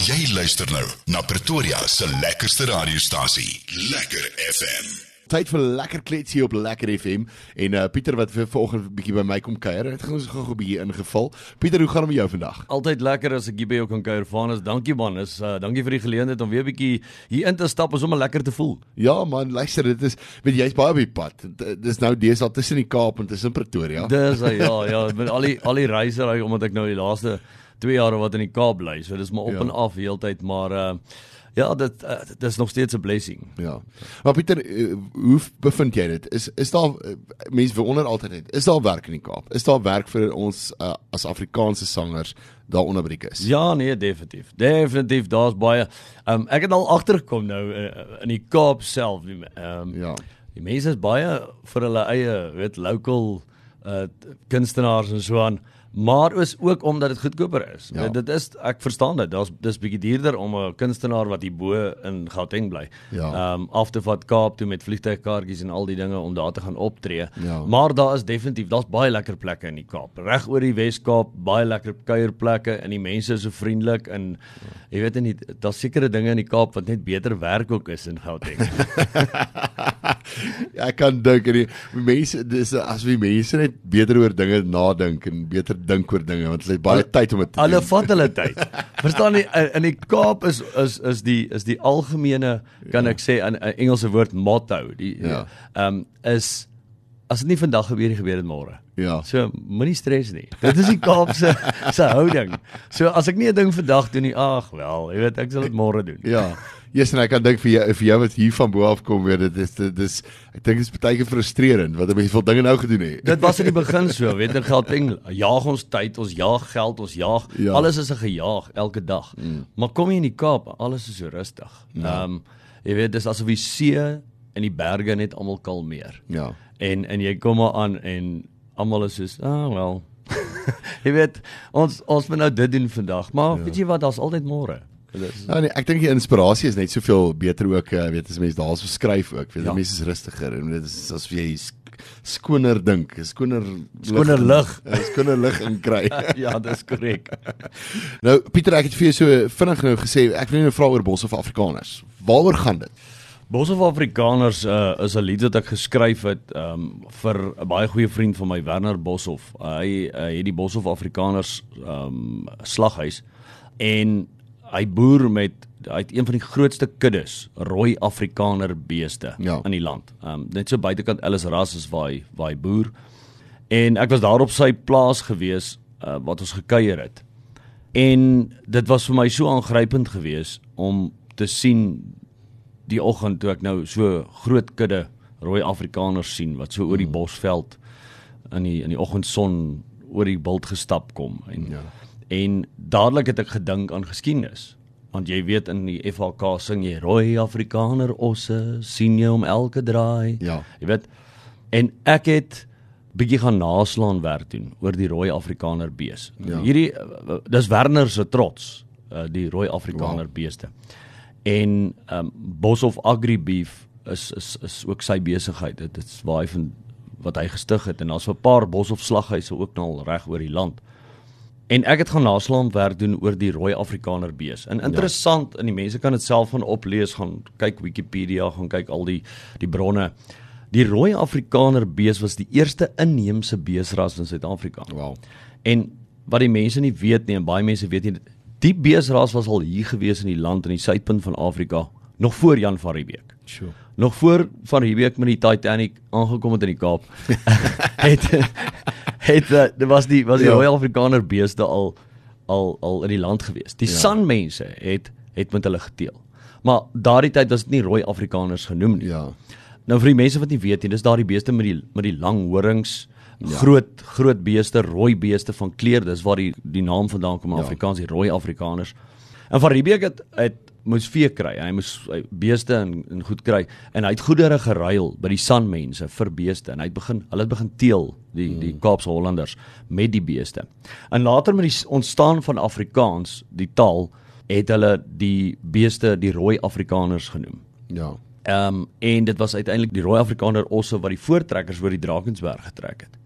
Jy luister nou na Pretoria se lekkerste radiostasie, Lekker FM. Tyd vir lekker kletsie op Lekker FM en uh, Pieter wat vir vanoggend 'n bietjie by my kom kuier. Het ons gou 'n bietjie ingeval. Pieter, hoe gaan dit met jou vandag? Altyd lekker as ek hier by jou kan kuier. Vanus, dankie man. Is uh, dankie vir die geleentheid om weer 'n bietjie hier in te stap om sommer lekker te voel. Ja man, luister, dit is weet jy's baie op die pad. Dit is nou deesdae tussen die Kaap en tussen Pretoria. Dis ja, ja, met al die al die reisery omdat ek nou die laaste 2 jaar wat in die Kaap bly. So dis maar op Ja. en af heeltyd, maar uh, ja, dit uh, dit is nog steeds 'n blessing. Ja. Maar Pieter, uh, hoe bevind jy dit? Is is daar uh, mense wonder altyd net, is daar werk in die Kaap? Is daar werk vir ons uh, as Afrikaanse sangers daar onder by die kus? Ja, nee, definitief. Definitief, daar's baie. Um, ek het al agtergekom nou uh, in die Kaap self. Ehm um, Ja. Die mense is baie vir hulle eie, weet, local uh kunstenaars en so aan. Maar is ook omdat dit goedkoper is. Ja. Ja. Dit is ek verstaan dit. Daar's dis bietjie duurder om 'n kunstenaar wat hier bo in Gauteng bly. Ja. Ehm um, af te vat Kaap toe met vliegtuigkaartjies en al die dinge om daar te gaan optree. Ja. Maar daar is definitief, daar's baie lekker plekke in die Kaap. Reg oor die Wes-Kaap, baie lekker kuierplekke en die mense is so vriendelik en jy weet nie, daar's sekere dinge in die Kaap wat net beter werk ook is in Gauteng. Ja, ek kan dink en die mense dis as wie mense net beter oor dinge nadink en beter dink oor dinge want hulle het baie tyd om dit te Hulle doen. vat hulle tyd. Verstaan jy in- in die Kaap is is is die is die algemene kan ek sê 'n 'n Engelse woord motto. Die Ja. ehm um, is as dit nie vandag gebeur nie, gebeur dit môre. Ja. So moenie stres nie. Dit is die Kaap se se houding. So as ek nie 'n ding vandag doen nie, ag wel, jy weet ek sal dit môre doen. Ja. Yes, en ek kan dink vir jou vir jou wat hier van bo af kom weer dit is dit is ek dink dit is baie keer frustrerend wat mense wil dinge nou gedoen het. Dit was in die begin so, weet jy, Gauteng jaag ons tyd, ons jaag geld, ons jaag Ja. ja. alles is 'n gejaag elke dag. Mm. Maar kom jy in die Kaap, alles is so rustig. Ehm Ja. um, jy weet dis asof die see en die berge net almal kalmeer. Ja. En en jy kom maar aan en almal is soos, ah wel. jy weet, ons ons moet nou dit doen vandag, maar ja. weet jy wat, daar's altyd môre. Ja, nee, ek dink die inspirasie is net soveel beter ook, uh, weet as mense daar so skryf ook. Weet ja. Mense is rustiger en dit is asof jy sk skoner dink, skoner Skoner lig. skoner lig in kry. ja, dis korrek. nou Pieter, ek het vir jou so vinnig nou gesê ek wil net nou vra oor Bos of Afrikaners. Waaroor gaan dit? Bos of Afrikaners uh, is 'n lied wat ek geskryf het um, vir 'n baie goeie vriend van my Werner Boshoff. Uh, hy uh, het die Bos of Afrikaners um, slaghuis en hy boer met hy het een van die grootste kuddes rooi Afrikaner beeste Ja. in die land. Um, net so buitekant Ellis Ras is waar hy waar hy boer. En ek was daar op sy plaas gewees uh, wat ons gekuier het. En dit was vir my so aangrypend geweest om te sien die oggend toe ek nou so groot kudde rooi Afrikaners sien wat so oor die bosveld in die in die oggendson oor die bult gestap kom en Ja. En dadelik het ek gedink aan geskiedenis want jy weet in die FHK sing jy rooi Afrikaner osse sien jy om elke draai Ja. jy weet en ek het bietjie gaan naslaan werk doen oor die rooi Afrikaner bees Ja. hierdie dis Werner se trots uh, die rooi Afrikaner Wow. beeste en um, Boshoff Agri Beef is is is ook sy besigheid. Dit is waar hy van wat hy gestig het en daar's 'n paar Boshoff slaghuise ook nou al reg oor die land. En ek het gaan naslaan werk doen oor die rooi Afrikaner bees. En interessant, en die mense kan dit self gaan oplees, gaan kyk Wikipedia, gaan kyk al die die bronne. Die rooi Afrikaner bees was die eerste inheemse beesras in Suid-Afrika. Wow. En wat die mense nie weet nie en baie mense weet nie, die beesras was al hier gewees in die land in die suidpunt van Afrika nog voor Jan van Riebeeck. Sure. Nog voor van Riebeeck met die Titanic aangekom het in die Kaap. het het uh, dit was die was die Ja. rooi Afrikaner beeste al al al in die land gewees. Die Ja. ja. Sanmense het het met hulle geteel. Maar daardie tyd was dit nie rooi Afrikaners genoem nie. Ja. Nou vir die mense wat nie weet nie, dis daardie beeste met die met die lang horings, ja. groot groot beeste, rooi beeste van kleur, dis waar die die naam vandaan kom in Ja. Afrikaans, die rooi Afrikaners. En van Riebeeck het het moes vee kry. Hy moes hy, beeste en, en goed kry en hy het goedere geruil by die sanmense vir beeste en hy het begin hulle het begin teel die mm. die Kaapse Hollanders met die beeste. En later met die ontstaan van Afrikaans, die taal, het hulle die beeste die rooi Afrikaners genoem. Ja. Ehm um, en dit was uiteindelik die rooi Afrikaner osse wat die voortrekkers oor die Drakensberg getrek het.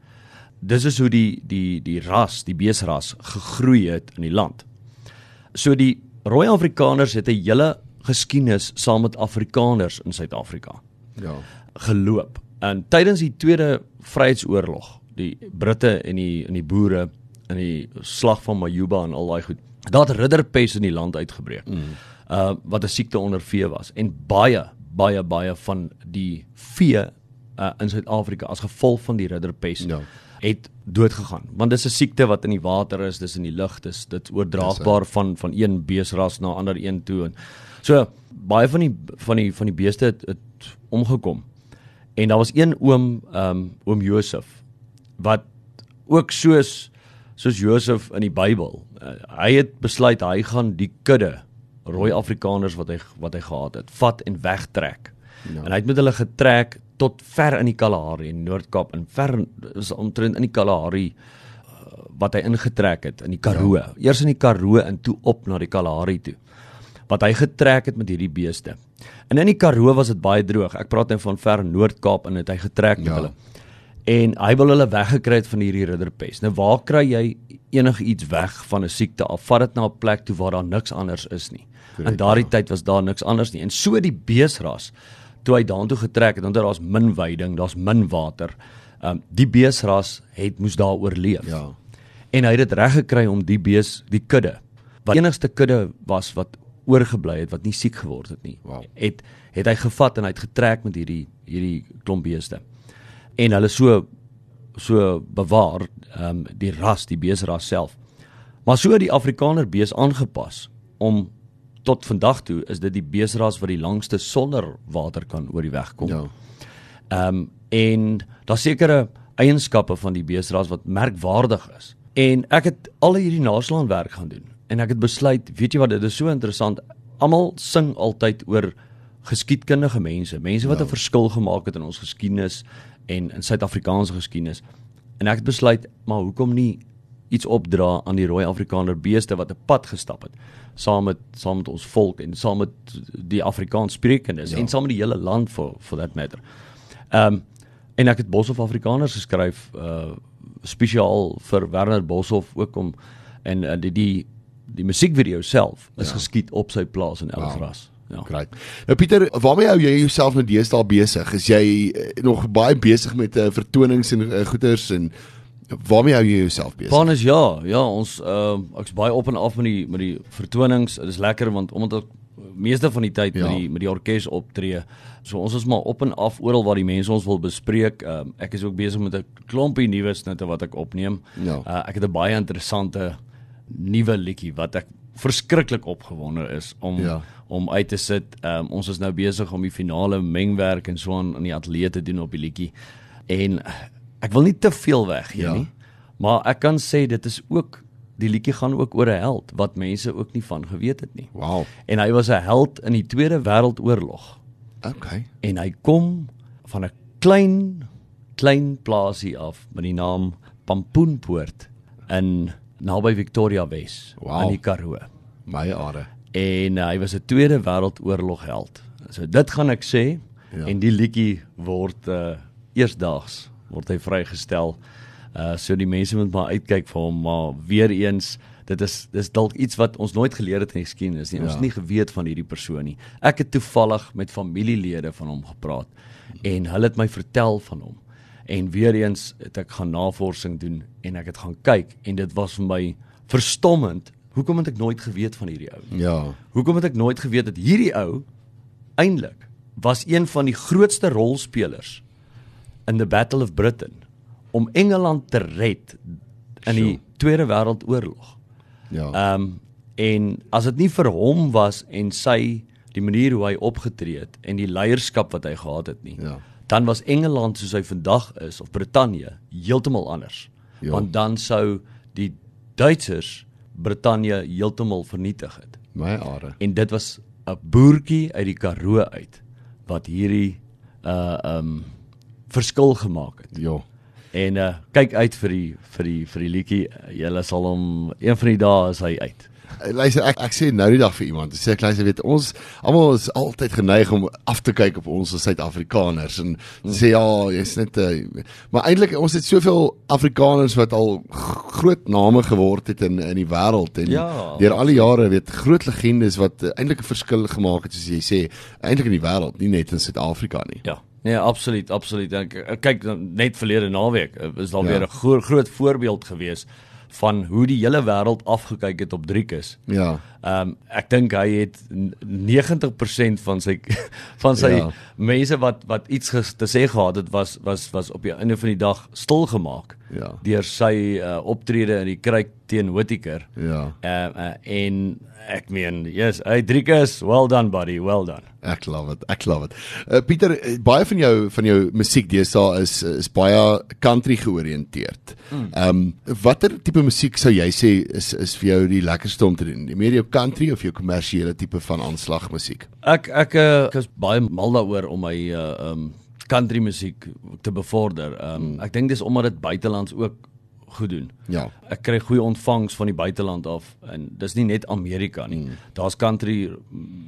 Dis is hoe die die die ras, die beesras gegroei het in die land. So die rooi Afrikaners het 'n hele geskiedenis saam met Afrikaners in Suid-Afrika Ja. geloop. En tydens die Tweede Vryheidsoorlog, die Britte en die en die boere in die slag van Majuba en al daai goed. Daar het ridderpes in die land uitgebreek. Mm. Uh wat 'n siekte onder vee was en baie baie baie van die vee uh in Suid-Afrika as gevolg van die ridderpes Ja. het dood gegaan. Want dis 'n siekte wat in die water is, dis in die lug, dis dit oordraagbaar van van een beesras na ander een toe en so baie van die van die van die beeste het, het omgekom. En daar was een oom, ehm um, oom Josef wat ook soos soos Josef in die Bybel. Uh, hy het besluit hy gaan die kudde rooi Afrikaners wat hy wat hy gehad het, vat en wegtrek. Ja. En hy het met hulle getrek tot ver in die Kalahari in Noord-Kaap en ver is omtrent in die Kalahari uh, wat hy ingetrek het in die Karoo. Ja. Eers in die Karoo en toe op na die Kalahari toe. Wat hy getrek het met hierdie beeste. En in die Karoo was dit baie droog. Ek praat nou van ver Noord-Kaap en het hy getrek met Ja. hulle. En hy wil hulle weggekry het van hierdie ridderpes. Nou waar kry jy enigiets weg van 'n siekte af? Vat dit na 'n plek toe waar daar niks anders is nie. Korrek, In daardie tyd was daar niks anders nie. En so die beesras toe hy daartoe getrek het, want daar's min veiding, daar's min water. Um die beesras het moes daar oorleef. Ja. En hy het dit reg gekry om die bees, die kudde, wat enigste kudde was wat oorgebly het wat nie siek geword het nie. Wow. Het het hy gevat en hy het getrek met hierdie hierdie klomp beeste. En hulle so so bewaar ehm um, die ras, die beesras self. Maar so het die Afrikaner bees aangepas om tot vandag toe is dit die beesras wat die langste sonder water kan oor die weg kom. Ja. Ehm um, en daar sekere eienskappe van die beesras wat merkwaardig is. En ek het al hierdie naslag werk gaan doen en ek het besluit, weet jy wat, dit is so interessant. Almal sing altyd oor geskiedkundige mense, mense wat 'n verskil gemaak het in ons geskiedenis en in Suid-Afrikaanse geskiedenis. En ek het besluit, maar hoekom nie iets opdra aan die rooi Afrikaner beeste wat 'n pad gestap het saam met saam met ons volk en saam met die Afrikaans sprekendes ja. en saam met die hele land for for that matter. Ehm um, en ek het Boshoff Afrikaners geskryf uh spesiaal vir Werner Boshoff ook om en uh, die die die musiekvideo self is ja. geskiet op sy plaas in Elfras. Wow. Ja. Great. Nou Pieter, waarmee hou jy jouself nou deesdae besig? Is jy eh, nog baie besig met uh, vertonings en uh, goeders en waarmee hou jy jouself besig? Plan is ja, ja, ons uh ek's baie op en af met die met die vertonings. Dit is lekker want omdat ek meeste van die tyd ja. met die met die orkes optree. So ons is maar op en af oral waar die mense ons wil bespreek. Um, ek is ook besig met 'n klompie nuwe snitte wat ek opneem. Ja. Uh, ek het 'n baie interessante nuwe liedjie wat ek verskriklik opgewonde is om Ja. om uit te sit. Um, ons is nou besig om die finale mengwerk en so aan in die ateljee te doen op die liedjie. En ek wil nie te veel weggee Ja. nie. Maar ek kan sê dit is ook die liedjie gaan ook oor 'n held wat mense ook nie van geweet het nie. Wow. En hy was 'n held in die Tweede Wêreldoorlog Okay. en hy kom van 'n klein klein plaasie af met die naam Pampoenpoort in naby Victoria Wes Wow. in die Karoo. My are. En uh, hy was 'n Tweede Wêreldoorlog held. So dit gaan ek sê Ja. en die liedjie word uh eersdaags word hy vrygestel. Uh so die mense moet maar uitkyk vir hom, maar weer eens dit is dis dalk iets wat ons nooit geleer het in die geskiedenis nie. Ons Ja. het nie geweet van hierdie persoon nie. Ek het toevallig met familielede van hom gepraat en hulle het my vertel van hom. En weer eens het ek gaan navorsing doen en ek het gaan kyk en dit was vir my verstommend. Hoekom het ek nooit geweet van hierdie ou nie? Ja. Hoekom het ek nooit geweet dat hierdie ou eintlik was een van die grootste rolspelers in the Battle of Britain om Engeland te red in die Tweede Wêreldoorlog. Ja. Ehm um, en as dit nie vir hom was en sy die manier hoe hy opgetree het en die leierskap wat hy gehad het nie. Ja. Dan was Engeland soos hy vandag is of Brittanje heeltemal anders. Ja. Want dan sou die Duitsers Brittanje heeltemal vernietig het. My are. En dit was 'n boertjie uit die Karoo uit wat hierdie uh um verskil gemaak het. Ja. En uh kyk uit vir die vir die vir die liedjie. Julle sal hom een van die dae is hy uit. luister ek ek sê nou die dag vir iemand, sê ek luister weet ons almal is altyd geneig om af te kyk op ons as Suid-Afrikaners en sê ja, jy's net uh, maar eintlik ons het soveel Afrikaners wat al groot name geword het in in die wêreld en Ja. deur al die jare weet groot legendes wat uh, eintlik 'n verskil gemaak het soos jy sê, eintlik in die wêreld, nie net in Suid-Afrika nie. Ja. Nee, absoluut, absoluut. Ek, ek kyk net verlede naweek eh, is daar Ja. weer 'n gro groot voorbeeld gewees van hoe die hele wêreld afgekyk het op Driekus. Ja. Ehm um, ek dink hy het n- 90% van sy van sy Ja. mense wat wat iets ges, te sê gehad het was was was op die einde van die dag stil gemaak Ja. deur sy uh, optrede in die kruik teen Whittaker. Ja. Ehm uh, uh, en ek meen, yes, hey Driekus, well done buddy, well done. Ek love it. Ek love it. Uh, Pieter, baie van jou van jou musiek deesdae is is baie country georiënteerd. Ehm um, watter tipe musiek sou jy sê is is vir jou die lekkerste om te doen? Meer jou country of jou kommersiële tipe van aanslagmusiek? Ek ek, uh, ek is baie mal daaroor om my uh um country musiek te bevorder. Um ek dink dis omdat dit buitelands ook goed doen. Ja. Ek kry goeie ontvangs van die buiteland af en dis nie net Amerika nie. Mm. Daar's country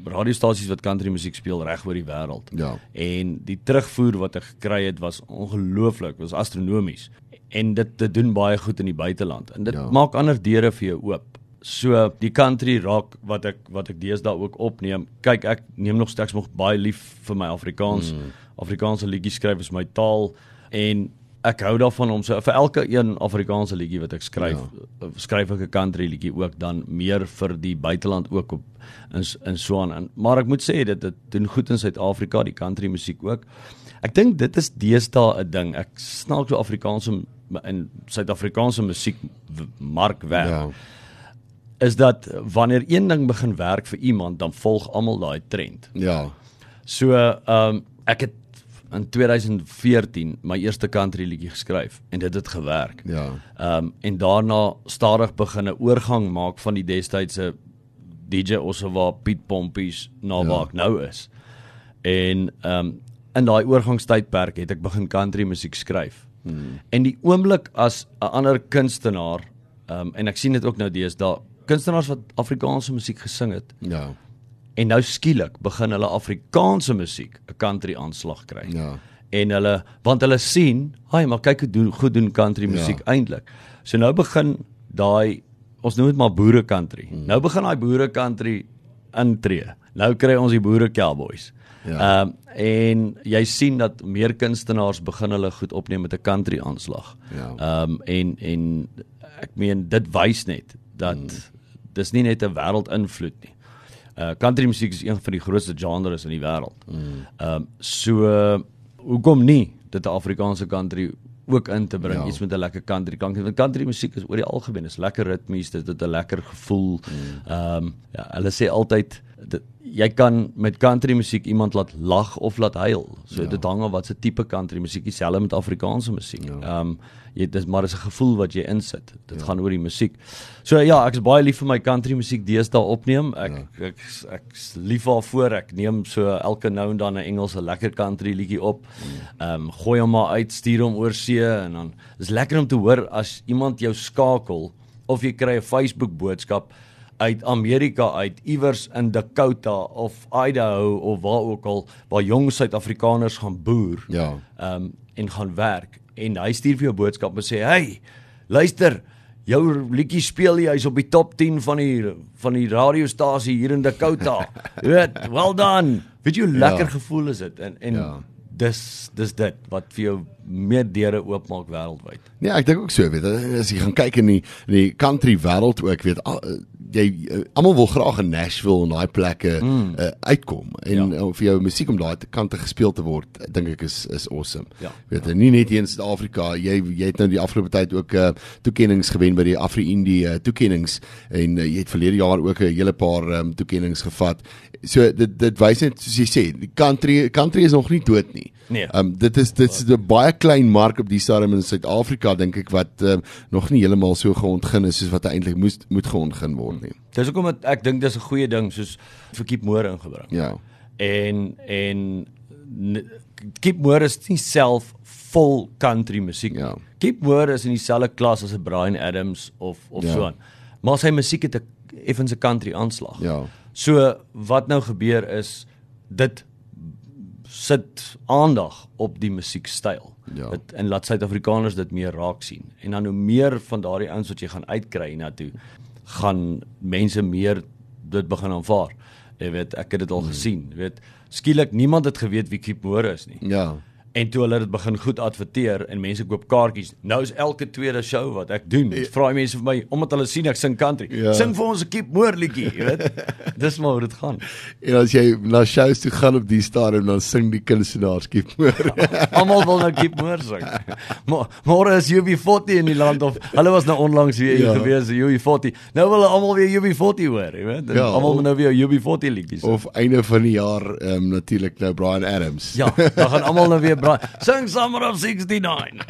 radiostasies wat country musiek speel reg oor die wêreld. Ja. En die terugvoer wat ek gekry het was ongelooflik, was astronomies. En dit dit doen baie goed in die buiteland en dit ja. maak ander deure vir jou oop. So die country rock wat ek wat ek deesdae ook opneem. Kyk, ek neem nog steeds nog baie lief vir my Afrikaans. Mm. Afrikaanse liedjies skryf is my taal en ek hou daarvan om so vir elke een Afrikaanse liedjie wat ek skryf, ja. skryf ek 'n country liedjie ook dan meer vir die buiteland ook op in in Swaan. En maar ek moet sê dit dit doen goed in Suid-Afrika, die country musiek ook. Ek dink dit is deesdae 'n ding. Ek snaak so Afrikaanse en Suid-Afrikaanse musiek mark werk. Ja. Is dat wanneer een ding begin werk vir iemand, dan volg almal daai trend. Ja. So, ehm um, ek het in 2014 my eerste country liedjie geskryf en dit het gewerk. Ja. Ehm um, en daarna stadig begin 'n oorgang maak van die destydse DJ Ossewa Piet Pompies na Ja. waar ek nou is. En ehm um, in daai oorgangstydperk het ek begin country musiek skryf. Hmm. En die oomblik as 'n ander kunstenaar ehm um, en ek sien dit ook nou deesdae kunstenaars wat Afrikaanse musiek gesing het Ja. en nou skielik begin hulle Afrikaanse musiek 'n country aanslag kry. Ja. En hulle want hulle sien, "Haai, maar kyk hoe doen goed doen country musiek Ja. eintlik." So nou begin daai ons noem dit maar boere country. Hmm. Nou begin daai boere country intree. Nou kry ons die boere cowboys. Ja. Ehm um, en jy sien dat meer kunstenaars begin hulle goed opneem met 'n country aanslag. Ja. Ehm um, en en ek meen dit wys net dat hmm. Dis nie net 'n wêreld invloed nie. Uh country musiek is een van die grootste genres in die wêreld. Ehm um, so uh, hoekom nie dit 'n Afrikaanse country ook in te bring Ja. iets met 'n lekker country klank want country musiek is oor die algemeen is lekker ritmies dit het 'n lekker gevoel. Ehm um, ja hulle sê altyd dit, jy kan met country musiek iemand laat lag of laat huil. So ja. dit hang af wat se tipe country musiek dieselfde met Afrikaanse musiek. Ehm ja. um, jy dis maar dis 'n gevoel wat jy insit. Dit ja. gaan oor die musiek. So ja, ek is baie lief vir my country musiek deesdae opneem. Ek ja. ek ek's lief daarvoor. Ek neem so elke nou en dan 'n Engelse lekker country liedjie op. Ehm um, gooi hom maar uit, stuur hom oor see en dan is lekker om te hoor as iemand jou skakel of jy kry 'n Facebook boodskap uit Amerika uit iewers in Dakota of Idaho of waar ook al waar jong Suid-Afrikaners gaan boer Ja. ehm um, en gaan werk en hy stuur vir jou boodskap en sê hey luister jou liedjie speel jy hy's op die top 10 van die van die radiostasie hier in Dakota jy weet well done weet jy hoe lekker Ja. gevoel is dit en en Ja. dis dis dit wat vir jou meer deure oopmaak wêreldwyd Nee, ek dink ook so, weet jy, as jy gaan kyk in die in die country wêreld ook, weet al, jy uh, almal wil graag in Nashville en daai plekke mm. uh, uitkom en ja. uh, vir jou musiek om daai te kant te gespeel te word, dink ek is is awesome. Ja. Weet jy, nie net hier in Suid-Afrika, jy jy het nou die afgelope tyd ook uh, toekennings gewen by die Afro-Indie uh, toekennings en uh, jy het verlede jaar ook 'n hele paar um, toekennings gevat. So dit dit wys net soos jy sê, die country country is nog nie dood nie. Nee. Ehm um, dit is dit is 'n baie klein mark op die stadium in Suid-Afrika dink ek wat um, nog nie heeltemal so geontgin is soos wat hy eintlik moet moet geontgin word nie. dis hoekom ek dink dis 'n goeie ding soos vir Keep Moore ingebring Ja. en en Keep Moore is nie self vol country musiek. nie. Ja. Keep Moore is in dieselfde klas as 'n Brian Adams of of Ja. so aan. Maar sy musiek het 'n effens 'n country aanslag. Ja. So wat nou gebeur is dit sit aandag op die musiekstyl. Ja. Dit en laat Suid-Afrikaners dit meer raak sien. En dan hoe meer van daardie ouens wat jy gaan uitkry na toe, gaan mense meer dit begin aanvaar. Jy weet, ek het dit al gesien. Jy weet, skielik niemand het geweet wie Keep Moore is nie. Ja. En toe hulle dit begin goed adverteer en mense koop kaartjies. Nou is elke tweede show wat ek doen, vra die mense vir my omdat hulle sien ek sing country. Ja. Sing vir ons 'n Keep Moore liedjie, jy weet. Dis maar hoe dit gaan. En as jy na shows toe gaan op die stadium dan sing die kunstenaars Keep Moore. Almal wil nou Keep Moore sing. Maar môre is UB40 in die land of hulle was nou onlangs weer Ja. ja. gewees UB40. Nou wil hulle almal weer UB40 hoor, jy weet. Ja, Almal moet nou weer UB40 liedjies of einde van die jaar ehm um, natuurlik nou Brian Adams. Ja, dan gaan almal nou weer braai. Sing Summer of 69.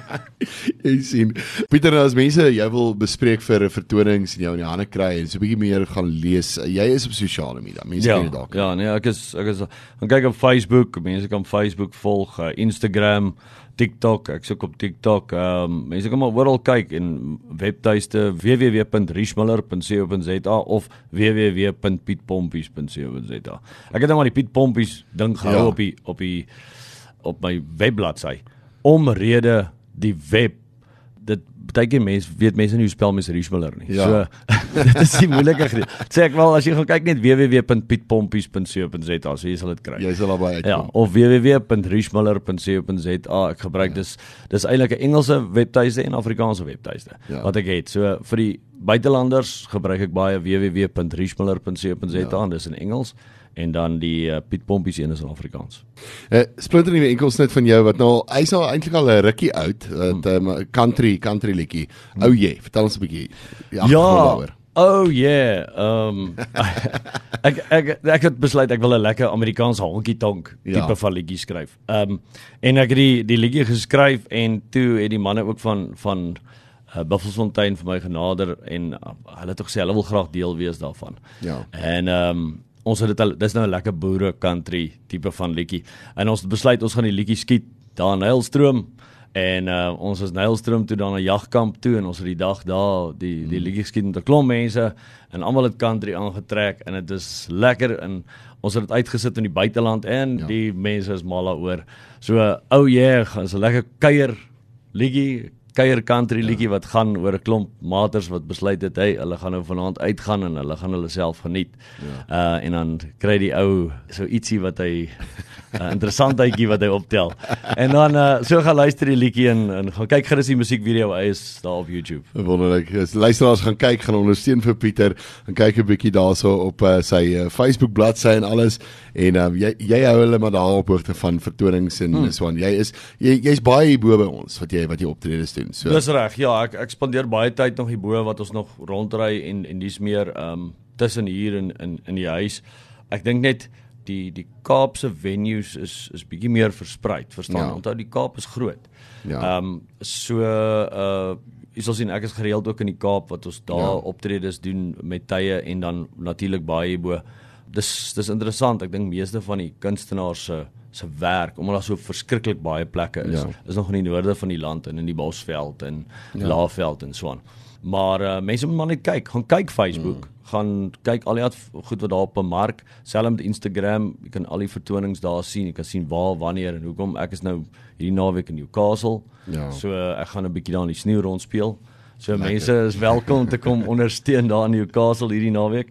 Jy sien. Pieter, as mense jy wil bespreek vir vertonings en jou in die hande kry en so 'n bietjie meer gaan lees, jy is op sosiale media. Mense Ja, ken jou dalk. ja, nee, ek is ek is gaan kyk op Facebook, mense kan Facebook volg, uh, Instagram, TikTok, ek soek op TikTok. Ehm um, mense kan maar oral kyk en webtuiste www.richmiller.co.za of www.pietpompies.co.za. Ek het nou maar die Piet Pompies ding gehou Ja. op die op die op my webbladsy omrede die web dit baie keer mense weet mense nie hoe spel mens Richmiller nie. Ja. So dit is die moeilike gedeelte. Sê ek wel as jy gaan kyk net www.pietpompies.co.za so jy sal dit kry. Jy sal daarby uitkom. Ja, of www.richmiller.co.za. Ek gebruik dis dis eintlik 'n Engelse webtuiste en Afrikaanse webtuiste Ja. wat ek het. So vir die buitelanders gebruik ek baie www.richmiller.co.za Ja. en dis in Engels en dan die uh, Piet Pompies een is in Afrikaans. Uh, splinter nuwe enkelsnit van jou wat nou al- hy's nou eintlik al 'n rukkie oud, dat um, country country liedjie. Ou oh, jy, vertel ons 'n bietjie agtergrond daaroor. Oh yeah. Um, ek ek ek het besluit ek wil 'n lekker Amerikaanse honky tonk Ja. tipe van liedjie skryf. Um, en ek het die die liedjie geskryf en toe het die manne ook van van uh, Buffelsfontein vir my genader en uh, hulle het gesê hulle wil graag deel wees daarvan. Ja. En ehm um, ons het dit al dis nou 'n lekker boere country tipe van liedjie. En ons besluit ons gaan die liedjie skiet daar in Heilstroom en uh, ons is Nylstroom toe dan 'n jagkamp toe en ons het die dag daar die die liedjie geskiet met 'n klomp mense en almal het country aangetrek en dit is lekker en ons het dit uitgesit in die buiteland en Ja. ja. die mense is mal daaroor. So ou oh yeah, is 'n lekker kuier liedjie kuier country liedjie wat gaan oor 'n klomp maters wat besluit het hy hulle gaan nou vanaand uitgaan en hulle gaan hulle self geniet. Ja. Uh en dan kry die ou so ietsie wat hy 'n uh, interessantheidjie wat hy optel. En dan uh so gaan luister die liedjie en en gaan kyk gerus die musiekvideo hy is daar op YouTube. Wonderlik. As luisteraars gaan kyk, gaan ondersteun vir Pieter en kyk 'n bietjie daarso op uh, sy uh, Facebook bladsy en alles en um, jy jy hou hulle maar daar op hoogte van vertonings en hmm. so aan. Jy is jy jy's baie bo by ons wat jy wat jy optredes doen. So Dis reg. Ja, ek ek spandeer baie tyd nog hierbo wat ons nog rondry en en dis meer ehm um, tussen hier in in in die huis. Ek dink net die die Kaapse venues is is bietjie meer versprei, verstaan? Ja. Onthou die Kaap is groot. Ja. Ehm um, so uh jy sal sien ek is gereeld ook in die Kaap wat ons daar Ja. ja. optredes doen met tye en dan natuurlik baie hierbo. Dis dis interessant. Ek dink meeste van die kunstenaars se se werk omdat daar so verskriklik baie plekke is. Ja. Is nog in die noorde van die land en in die Bosveld en Ja. Laagveld en so aan. Maar uh, mense moet maar net kyk, gaan kyk Facebook, mm. gaan kyk al die goed wat daar op 'n mark, selfs met Instagram, jy kan al die vertonings daar sien, jy kan sien waar, wanneer en hoekom. Ek is nou hierdie naweek in Newcastle. Ja. So uh, ek gaan 'n bietjie daar in die sneeu rondspeel. So Lekker. mense is welkom om te kom ondersteun daar in Newcastle hierdie naweek.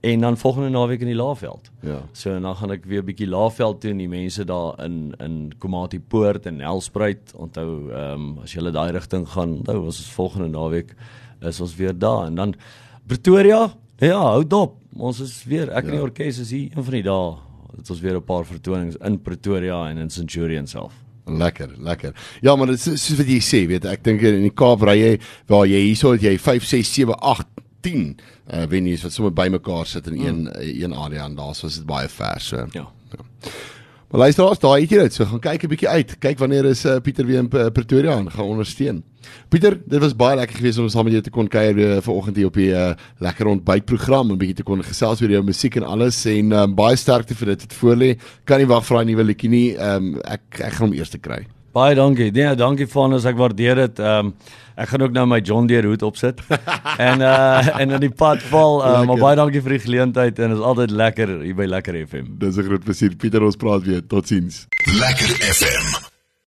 En dan volgende naweek in die Laagveld. Ja. So en dan gaan ek weer bietjie Laagveld toe en die mense daar in in Komati Poort en Nelspruit. Onthou, ehm um, as jy hulle daai rigting gaan, onthou ons is volgende naweek is ons weer daar en dan Pretoria. Ja, hou dop. Ons is weer ek ja. en die orkes is hier een van die dae. Dit ons weer 'n paar vertonings in Pretoria en in Centurion self. Lekker, lekker. Ja, maar dit is soos wat jy sê, weet ek dink in die Kaap ry jy waar jy hierso het jy 5 6 7 8 10 uh venues wat sommer bymekaar sit in een mm. een area en daar's was dit baie ver so. Ja. Maar luisteraars, daai het jy dit. So gaan kyk 'n bietjie uit. Kyk wanneer is uh, Pieter weer in P- Pretoria en gaan ondersteun. Pieter, dit was baie lekker geweest om saam met jou te kon kuier weer vanoggend hier op die uh, lekker ontbytprogram en bietjie te kon gesels oor jou musiek en alles en um, baie sterkte vir dit wat voor lê. Kan nie wag vir daai nuwe liedjie nie. Um, ek ek gaan hom eers te kry. Baie dankie. Nee, dankie van as ek waardeer dit. Ehm um, ek gaan ook nou my John Deere hoed opsit. en uh en in die pad val. Uh, maar baie dankie vir die geleentheid en dit is altyd lekker hier by Lekker FM. Dis 'n groot plesier. Pieter, ons praat weer. Totsiens. Lekker FM